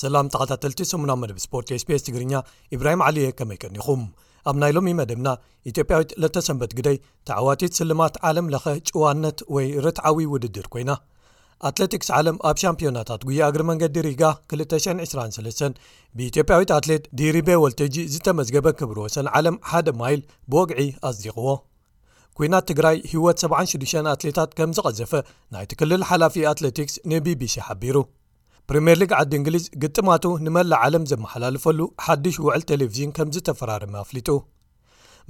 ሰላም ተኸታተልቲ ሰሙናዊ መደብ ስፖርት ስቤስ ትግርኛ ኢብራሂም ዓሊየ ከመይ ቀኒኹም ኣብ ናይ ሎሚ መደብና ኢትዮጵያዊት ለተሰንበት ግደይ ተዓዋቲት ስልማት ዓለም ለኸ ጭዋነት ወይ ርትዓዊ ውድድር ኮይና ኣትለቲክስ ዓለም ኣብ ሻምፒዮናታት ጉያ እግሪ መንገዲ ሪጋ 223 ብኢትዮጵያዊት ኣትሌት ዲሪቤ ወልተጂ ዝተመዝገበ ክብር ወሰን ዓለም ሓደ ማይል ብወግዒ ኣጽዲቕዎ ኩናት ትግራይ ህወት 76 ኣትሌታት ከም ዝቐዘፈ ናይቲ ክልል ሓላፊ ኣትለቲክስ ንቢቢሲ ሓቢሩ ፕሪምየር ሊግ ዓዲ እንግሊዝ ግጥማቱ ንመላእ ዓለም ዘመሓላልፈሉ ሓድሽ ውዕል ቴሌቭዥን ከምዝተፈራረመ ኣፍሊጡ።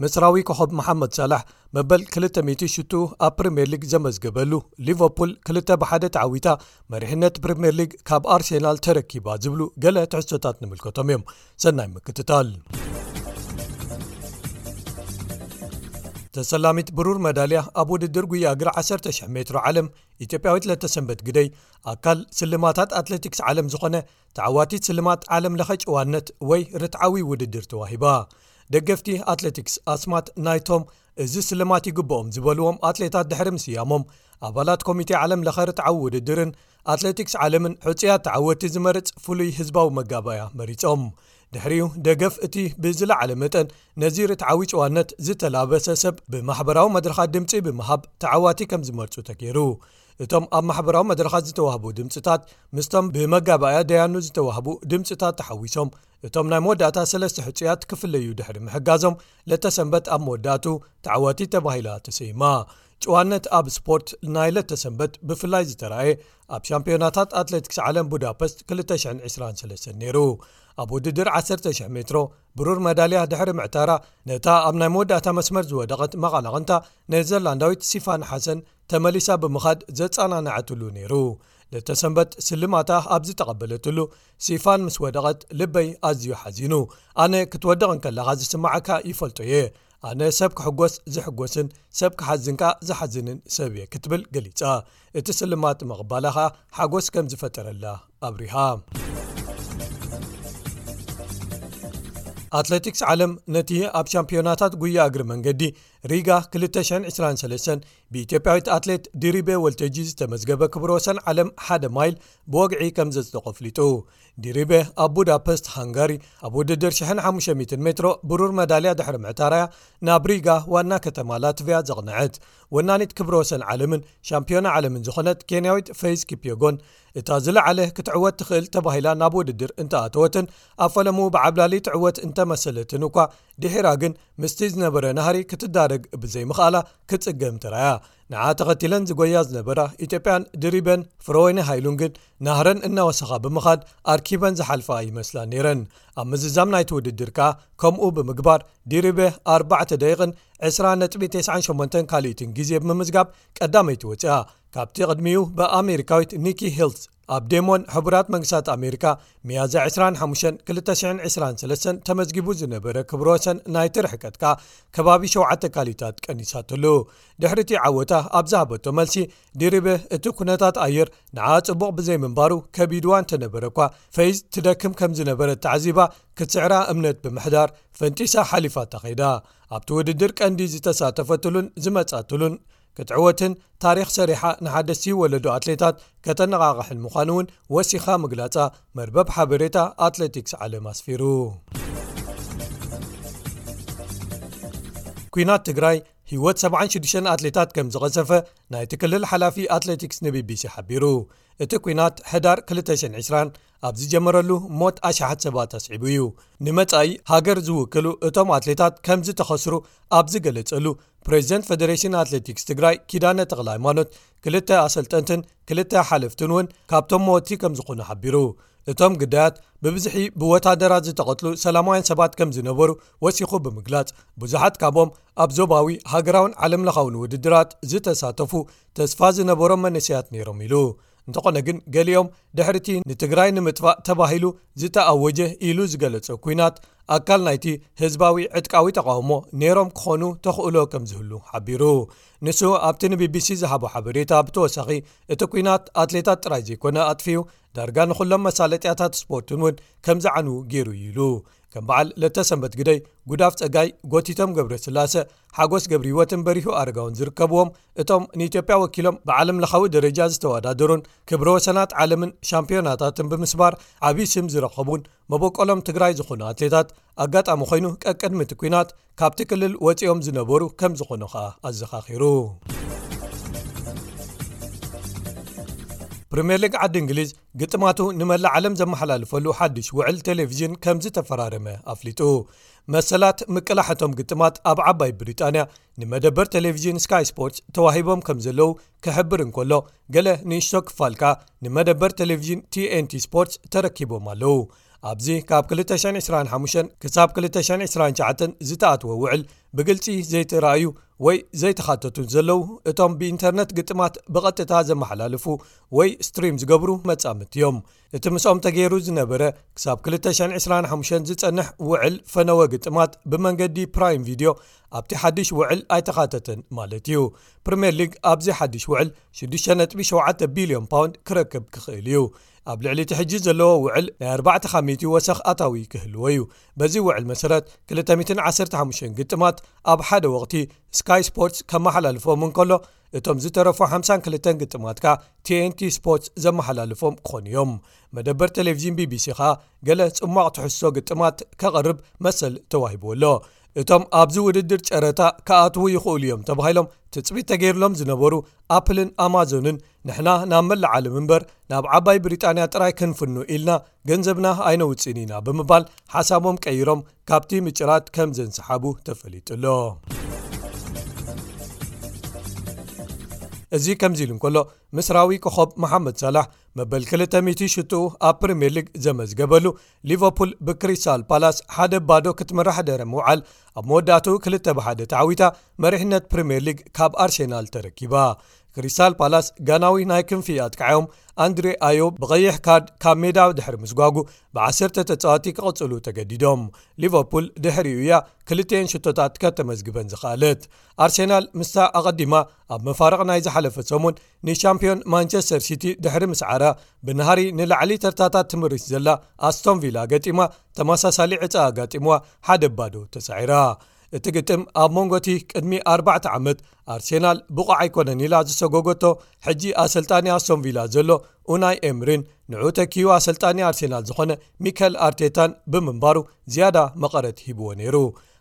ምስራዊ ኮኾብ መሓመድ ሳላሕ መበል 200 ሽቱ ኣብ ፕሪምየር ሊግ ዘመዝገበሉ ሊቨርፑል ክልተ ብሓደ ተዓዊታ መሪሕነት ፕሪምየር ሊግ ካብ ኣርሴናል ተረኪባ ዝብሉ ገለ ትሕዝቶታት ንምልከቶም እዮም ሰናይ ምክትታል ተሰላሚት ብሩር መዳልያ ኣብ ውድድር ጉያ እግሪ 10,00 ሜትሮ ዓለም ኢትዮጵያዊት ለተሰንበት ግደይ ኣካል ስልማታት ኣትለቲክስ ዓለም ዝኾነ ተዓዋቲት ስልማት ዓለም ለኸ ጭዋነት ወይ ርትዓዊ ውድድር ተዋሂባ ደገፍቲ ኣትለቲክስ ኣስማት ናይቶም እዚ ስልማት ይግብኦም ዝበልዎም ኣትሌታት ድሕሪ ምስያሞም ኣባላት ኮሚቴ ዓለም ለኸ ርትዓዊ ውድድርን ኣትለቲክስ ዓለምን ሕፁያት ተዓወቲ ዝመርፅ ፍሉይ ህዝባዊ መጋባእያ መሪፆም ድሕሪኡ ደገፍ እቲ ብዝለዓለ መጠን ነዚ ርትዓዊ ጭዋነት ዝተላበሰ ሰብ ብማሕበራዊ መድረኻት ድምፂ ብምሃብ ተዓዋቲ ከም ዝመርፁ ተገይሩ እቶም ኣብ ማሕበራዊ መድረኻት ዝተዋህቡ ድምጽታት ምስቶም ብመጋባእያ ደያኑ ዝተዋህቡ ድምጽታት ተሓዊሶም እቶም ናይ መወዳእታ ሰለስተ ሕጹያት ክፍለዩ ድሕሪ ምሕጋዞም ለተሰንበት ኣብ መወዳእቱ ተዓዋቲ ተባሂላ ተሰይማ ጭዋነት ኣብ ስፖርት ናይ ለተሰንበት ብፍላይ ዝተረኣየ ኣብ ሻምፒዮናታት ኣትለቲክስ ዓለም ቡዳፐስት 223 ነይሩ ኣብ ውድድር 10,00 ሜትሮ ብሩር መዳልያ ድሕሪ ምዕታራ ነታ ኣብ ናይ መወዳእታ መስመር ዝወደቐት መቓላቕንታ ኔዘርላንዳዊት ሲፋን ሓሰን ተመሊሳ ብምኻድ ዘጸናንዐትሉ ነይሩ። ልተ ሰንበት ስልማታ ኣብ ዝተቐበለትሉ ሲፋን ምስ ወደቐት ልበይ ኣዝዩ ሓዚኑ። ኣነ ክትወድቕ እንከለኻ ዝስመዓካ ይፈልጦ እየ። ኣነ ሰብ ክሕጎስ ዝሕጎስን ሰብ ክሓዝን ከኣ ዝሓዝንን ሰብ እየ ክትብል ገሊጻ። እቲ ስልማት ምቕባላ ከኣ ሓጎስ ከም ዝፈጠረላ ኣብሪሃ። ኣትለቲክስ ዓለም ነቲ ኣብ ሻምፕዮናታት ጉያ እግሪ መንገዲ ሪጋ 223 ብኢትዮጵያዊት ኣትሌት ዲሪቤ ወልተጂ ዝተመዝገበ ክብሮ ወሰን ዓለም ሓደ ማይል ብወግዒ ከም ዘጽደቆ ኣፍሊጡ ዲሪቤ ኣብ ቡዳፐስት ሃንጋሪ ኣብ ውድድር 1500 ሜትሮ ብሩር መዳልያ ድሕሪ ምዕታራያ ናብ ሪጋ ዋና ከተማ ላትቭያ ዘቕንዐት ወናኒት ክብሮ ወሰን ዓለምን ሻምፒዮና ዓለምን ዝኾነት ኬንያዊት ፈይስ ኪፕዮጎን እታ ዝለዓለ ክትዕወት ትኽእል ተባሂላ ናብ ውድድር እንተኣተወትን ኣብ ፈለሙ ብዓብላሊ ትዕወት እንተመሰለትን እኳ ድሒራ ግን ምስቲ ዝነበረ ናህሪ ክትዳረግ ብዘይምኽኣላ ክጽገም ተራእያ። ንዓ ተኸቲለን ዝጎያ ዝነበራ ኢትዮጵያን ድሪበን ፍረወይኒ ሃይሉን ግን ናህረን እናወሰኻ ብምኻድ ኣርኪበን ዝሓልፋ ይመስላ ነይረን። ኣብ ምዝዛም ናይቲ ውድድር ከኣ ከምኡ ብምግባር ዲሪበ 4 ደቂቕን 20 ነጥቢ 98 ካልኢትን ግዜ ብምምዝጋብ ቀዳመይቲ ወጺኣ። ካብቲ ቅድሚኡ ብኣሜሪካዊት ኒኪ ሂልስ ኣብ ዴሞን ሕቡራት መንግስታት ኣሜሪካ ሚያዝያ 25፣ 2023 ተመዝጊቡ ዝነበረ ክብረ ወሰን ናይቲ ርሕቀት ከኣ ከባቢ ሸውዓተ ካሊታት ቀኒሳትሉ። ድሕሪ'ቲ ዓወታ ኣብ ዝሃበቶ መልሲ ዲሪበ እቲ ኩነታት ኣየር ንዓኣ ጽቡቕ ብዘይምንባሩ ከቢድዋ እንተነበረ'ኳ ፈይዝ ትደክም ከምዝነበረት ተዓዚባ ክትስዕራ እምነት ብምሕዳር ፈንጢሳ ሓሊፋታ ከይዳ። ኣብቲ ውድድር ቀንዲ ዝተሳተፈትሉን ዝመጽኣትሉን ክትዕወትን ታሪኽ ሰሪሓ ንሓደስቲ ወለዶ ኣትሌታት ከተነቓቕሕን ምዃኑ እውን ወሲኻ ምግላጻ መርበብ ሓበሬታ ኣትለቲክስ ዓለም ኣስፊሩ ኩናት ትግራይ ህይወት 76 ኣትሌታት ከም ዝቐሰፈ ናይቲ ክልል ሓላፊ ኣትለቲክስ ንቢቢሲ ሓቢሩ እቲ ኩናት ሕዳር 220 ኣብ ዝጀመረሉ ሞት ኣሽሓት ሰባት ኣስዒቡ እዩ። ንመጻኢ ሃገር ዝውክሉ እቶም ኣትሌታት ከምዝተኸስሩ ኣብ ዝገለጸሉ ፕሬዚደንት ፌደሬሽን ኣትሌቲክስ ትግራይ ኪዳነ ተኽለሃይማኖት ክልተ ኣሰልጠንትን ክልተ ሓለፍትን እውን ካብቶም መወቲ ከምዝኾኑ ሓቢሩ። እቶም ግዳያት ብብዝሒ ብወታደራት ዝተቐትሉ ሰላማውያን ሰባት ከምዝነበሩ ወሲኹ ብምግላጽ ብዙሓት ካብኦም ኣብ ዞባዊ ሃገራውን ዓለምለኻውን ውድድራት ዝተሳተፉ ተስፋ ዝነበሮም መንእሰያት ነይሮም ኢሉ። እንተኾነ ግን ገሊኦም ድሕሪቲ ንትግራይ ንምጥፋእ ተባሂሉ ዝተኣወጀ ኢሉ ዝገለጾ ኩናት ኣካል ናይቲ ህዝባዊ ዕጥቃዊ ተቓውሞ ነይሮም ክኾኑ ተኽእሎ ከም ዝህሉ ሓቢሩ ንሱ ኣብቲ ንቢቢሲ ዝሃቦ ሓበሬታ ብተወሳኺ እቲ ኩናት ኣትሌታት ጥራይ ዘይኮነ ኣጥፍዩ ዳርጋ ንኩሎም መሳለጥያታት ስፖርትን እውን ከም ዝዓንዉ ገይሩ ኢሉ ከም በዓል ለተሰንበት ግደይ ጉዳፍ ጸጋይ ጎቲቶም ገብረ ስላሰ ሓጎስ ገብሪህይወትን በሪሁ ኣረጋውን ዝርከብዎም እቶም ንኢትዮጵያ ወኪሎም ብዓለም ለኻዊ ደረጃ ዝተወዳደሩን ክብረ ወሰናት ዓለምን ሻምፒዮናታትን ብምስባር ዓብዪ ስም ዝረኸቡን መበቆሎም ትግራይ ዝኾኑ ኣትሌታት ኣጋጣሚ ኮይኑ ቀቅድሚቲ ኩናት ካብቲ ክልል ወፂኦም ዝነበሩ ከም ዝኾኑ ከኣ ኣዘኻኺሩ ፕሪምየር ሊግ ዓዲ እንግሊዝ ግጥማቱ ንመላእ ዓለም ዘመሓላልፈሉ ሓድሽ ውዕል ቴሌቭዥን ከም ዝተፈራረመ ኣፍሊጡ መሰላት ምቅላሕ እቶም ግጥማት ኣብ ዓባይ ብሪጣንያ ንመደበር ቴሌቭዥን ስካይ ስፖርት ተዋሂቦም ከም ዘለዉ ክሕብር እንከሎ ገለ ንእሽቶ ክፋል ከኣ ንመደበር ቴሌቭዥን tንቲ ስፖርት ተረኪቦም ኣለዉ ኣብዚ ካብ 225 ክሳብ 229 ዝተኣትወ ውዕል ብግልፂ ዘይተረኣዩ ወይ ዘይተኻተቱን ዘለዉ እቶም ብኢንተርነት ግጥማት ብቐጥታ ዘመሓላልፉ ወይ ስትሪም ዝገብሩ መፃምድቲ እዮም እቲ ምስኦም ተገይሩ ዝነበረ ክሳብ 225 ዝጸንሕ ውዕል ፈነወ ግጥማት ብመንገዲ ፕራይም ቪድዮ ኣብቲ ሓድሽ ውዕል ኣይተኻተተን ማለት እዩ ፕሪምየር ሊግ ኣብዚ ሓድሽ ውዕል 67 ቢልዮን ፓውንድ ክረክብ ክኽእል እዩ ኣብ ልዕሊ እቲ ሕጂ ዘለዎ ውዕል ናይ 4 ካ ወሰኽ ኣታዊ ክህልዎ እዩ በዚ ውዕል መሰረት 215 ግጥማት ኣብ ሓደ ወቕቲ ስካይ ስፖርትስ ከመሓላልፎም እንከሎ እቶም ዝተረፉ 52 ግጥማት ከኣ tnt ስፖርት ዘመሓላልፎም ክኾኑ እዮም መደበር ቴሌቭዥን ቢቢሲ ከኣ ገለ ጽሟቕ ትሕሶ ግጥማት ከቕርብ መሰል ተዋሂብዎ ኣሎ እቶም ኣብዚ ውድድር ጨረታ ክኣትዉ ይኽእሉ እዮም ተባሂሎም ትጽቢት ተገይርሎም ዝነበሩ ኣፕልን ኣማዞንን ንሕና ናብ መላዓለም እምበር ናብ ዓባይ ብሪጣንያ ጥራይ ክንፍኑ ኢልና ገንዘብና ኣይነውፅን ኢና ብምባል ሓሳቦም ቀይሮም ካብቲ ምጭራት ከም ዘንሰሓቡ ተፈሊጡሎ እዚ ከምዚ ኢሉ እንከሎ ምስራዊ ኮኸብ መሓመድ ሳላሕ መበል 200 ሽትኡ ኣብ ፕሪምየር ሊግ ዘመዝገበሉ ሊቨርፑል ብክሪስታል ፓላስ ሓደ ባዶ ክትምራሕ ደረ ምውዓል ኣብ መወዳእትኡ ክልተ ብሓደ ተዓዊታ መሪሕነት ፕሪምየር ሊግ ካብ ኣርሴናል ተረኪባ ክሪስታል ፓላስ ጋናዊ ናይ ክንፊ ኣጥቃዓዮም ኣንድሬ ኣዮ ብቐይሕ ካርድ ካብ ሜዳ ድሕሪ ምስጓጉ ብ1ሰተ ተጻዋቲ ክቕጽሉ ተገዲዶም ሊቨርፑል ድሕሪኡ እያ ክልተኤን ሽቶታት ከተመዝግበን ዝኸኣለት ኣርሴናል ምስታ ኣቐዲማ ኣብ መፋርቕ ናይ ዝሓለፈ ሰሙን ንሻምፕዮን ማንቸስተር ሲቲ ድሕሪ ምስዓራ ብናሃሪ ንላዕሊ ተርታታት ትምርሽ ዘላ ኣስቶንቪላ ገጢማ ተመሳሳሊ ዕፃ ኣጋጢምዋ ሓደ ባዶ ተሳዒራ እቲ ግጥም ኣብ መንጎቲ ቅድሚ ኣርባዕተ ዓመት ኣርሴናል ብቑዕ ኣይኮነን ኢላ ዝሰጎገቶ ሕጂ ኣሰልጣኒ ኣስቶን ቪላ ዘሎ ኡናይ ኤምሪን ንዑ ተኪኡ ኣሰልጣኒ ኣርሴናል ዝኾነ ሚከል ኣርቴታን ብምንባሩ ዝያዳ መቐረት ሂብዎ ነይሩ።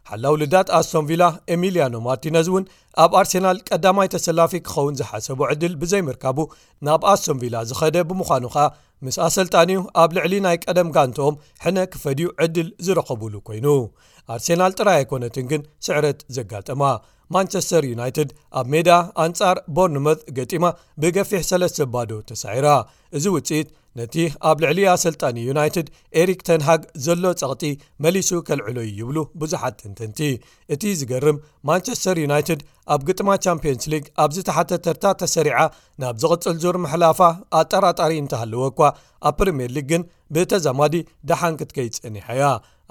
ሓላው ልዳት ኣስቶን ቪላ ኤሚልያኖ ማርቲነዝ እውን ኣብ ኣርሴናል ቀዳማይ ተሰላፊ ክኸውን ዝሓሰቡ ዕድል ብዘይምርካቡ ናብ ኣስቶን ቪላ ዝኸደ ብምዃኑ ከኣ ምስ ኣሰልጣኒዩ ኣብ ልዕሊ ናይ ቀደም ጋንትኦም ሕነ ክፈድዩ ዕድል ዝረኸብሉ ኮይኑ ኣርሴናል ጥራይ ኣይኮነትን ግን ስዕረት ዘጋጠማ ማንቸስተር ዩናይትድ ኣብ ሜድኣ ኣንጻር ቦርንመት ገጢማ ብገፊሕ ሰለስተ ባዶ ተሳዒራ እዚ ውጽኢት ነቲ ኣብ ልዕሊ ኣሰልጣኒ ዩናይትድ ኤሪክ ተንሃግ ዘሎ ጸቕጢ መሊሱ ከልዕሎ ዩ ይብሉ ብዙሓት ተንተንቲ እቲ ዝገርም ማንቸስተር ዩናይትድ ኣብ ግጥማ ቻምፕዮንስ ሊግ ኣብ ዝተሓተ ተርታ ተሰሪዓ ናብ ዝቕጽል ዙር ምሕላፋ ኣጠራጣሪ እንተሃለወ እኳ ኣብ ፕሪምየር ሊግ ግን ብተዛማዲ ደሓን ክትከይ ጸኒሓያ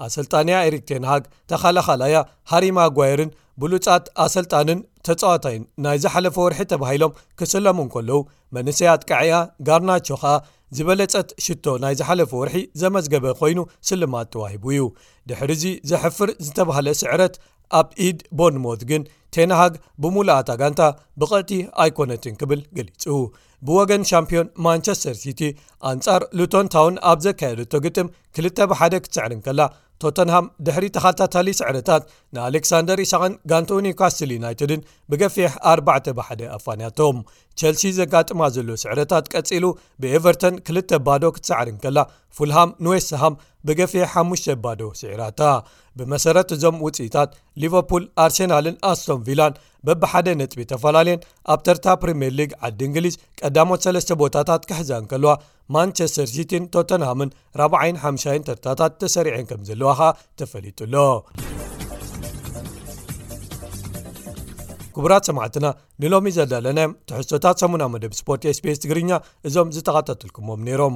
ኣሰልጣኒኣ ኤሪክ ቴንሃግ ተኸላኻላያ ሃሪ ማጓየርን ብሉጻት ኣሰልጣንን ተጻዋታይን ናይ ዝሓለፈ ወርሒ ተባሂሎም ክስለሙ እንከለዉ መንሰይ ኣጥቃዒኣ ጋርናቾ ኸኣ ዝበለጸት ሽቶ ናይ ዝሓለፈ ወርሒ ዘመዝገበ ኮይኑ ስልማት ተዋሂቡ እዩ ድሕሪዚ ዘሕፍር ዝተባህለ ስዕረት ኣብ ኢድ ቦንሞት ግን ቴንሃግ ብሙሉኣት ኣጋንታ ብቐዕቲ ኣይኮነትን ክብል ገሊጹ ብወገን ሻምፕዮን ማንቸስተር ሲቲ ኣንጻር ሉቶን ታውን ኣብ ዘካየደቶ ግጥም ክልተ ብሓደ ክትስዕር ከላ ቶተንሃም ድሕሪ ተኻታታሊ ስዕረታት ንኣሌክሳንደር ኢሳቅን ጋንትኡ ኒውካስትል ዩናይትድን ብገፊሕ 4ርባዕተ ብሓደ ኣፋንያቶም ቸልሲ ዘጋጥማ ዘሎ ስዕረታት ቀጺሉ ብኤቨርተን ክልተ ባዶ ክትሰዕር ከላ ፉልሃም ንዌስትሃም ብገፊሕ ሓሙሽተ ባዶ ስዒራታ ብመሰረት እዞም ውፅኢታት ሊቨርፑል ኣርሴናልን ኣስቶን ቪላን በብሓደ ነጥቢ ተፈላለየን ኣብ ተርታ ፕሪምየር ሊግ ዓዲ እንግሊዝ ቀዳሞት ሰለስተ ቦታታት ክሕዛ እንከለዋ ማንቸስተር ሲቲን ቶተንሃምን ራብዓይን ሓምሻይን ተርታታት ተሰሪዐን ከም ዘለዋ ከኣ ተፈሊጡ ኣሎ ክቡራት ሰማዕትና ንሎሚ ዘዳለናዮም ትሕዝቶታት ሰሙና መደብ ስፖርት ስፔስ ትግርኛ እዞም ዝተካታተልኩሞም ነይሮም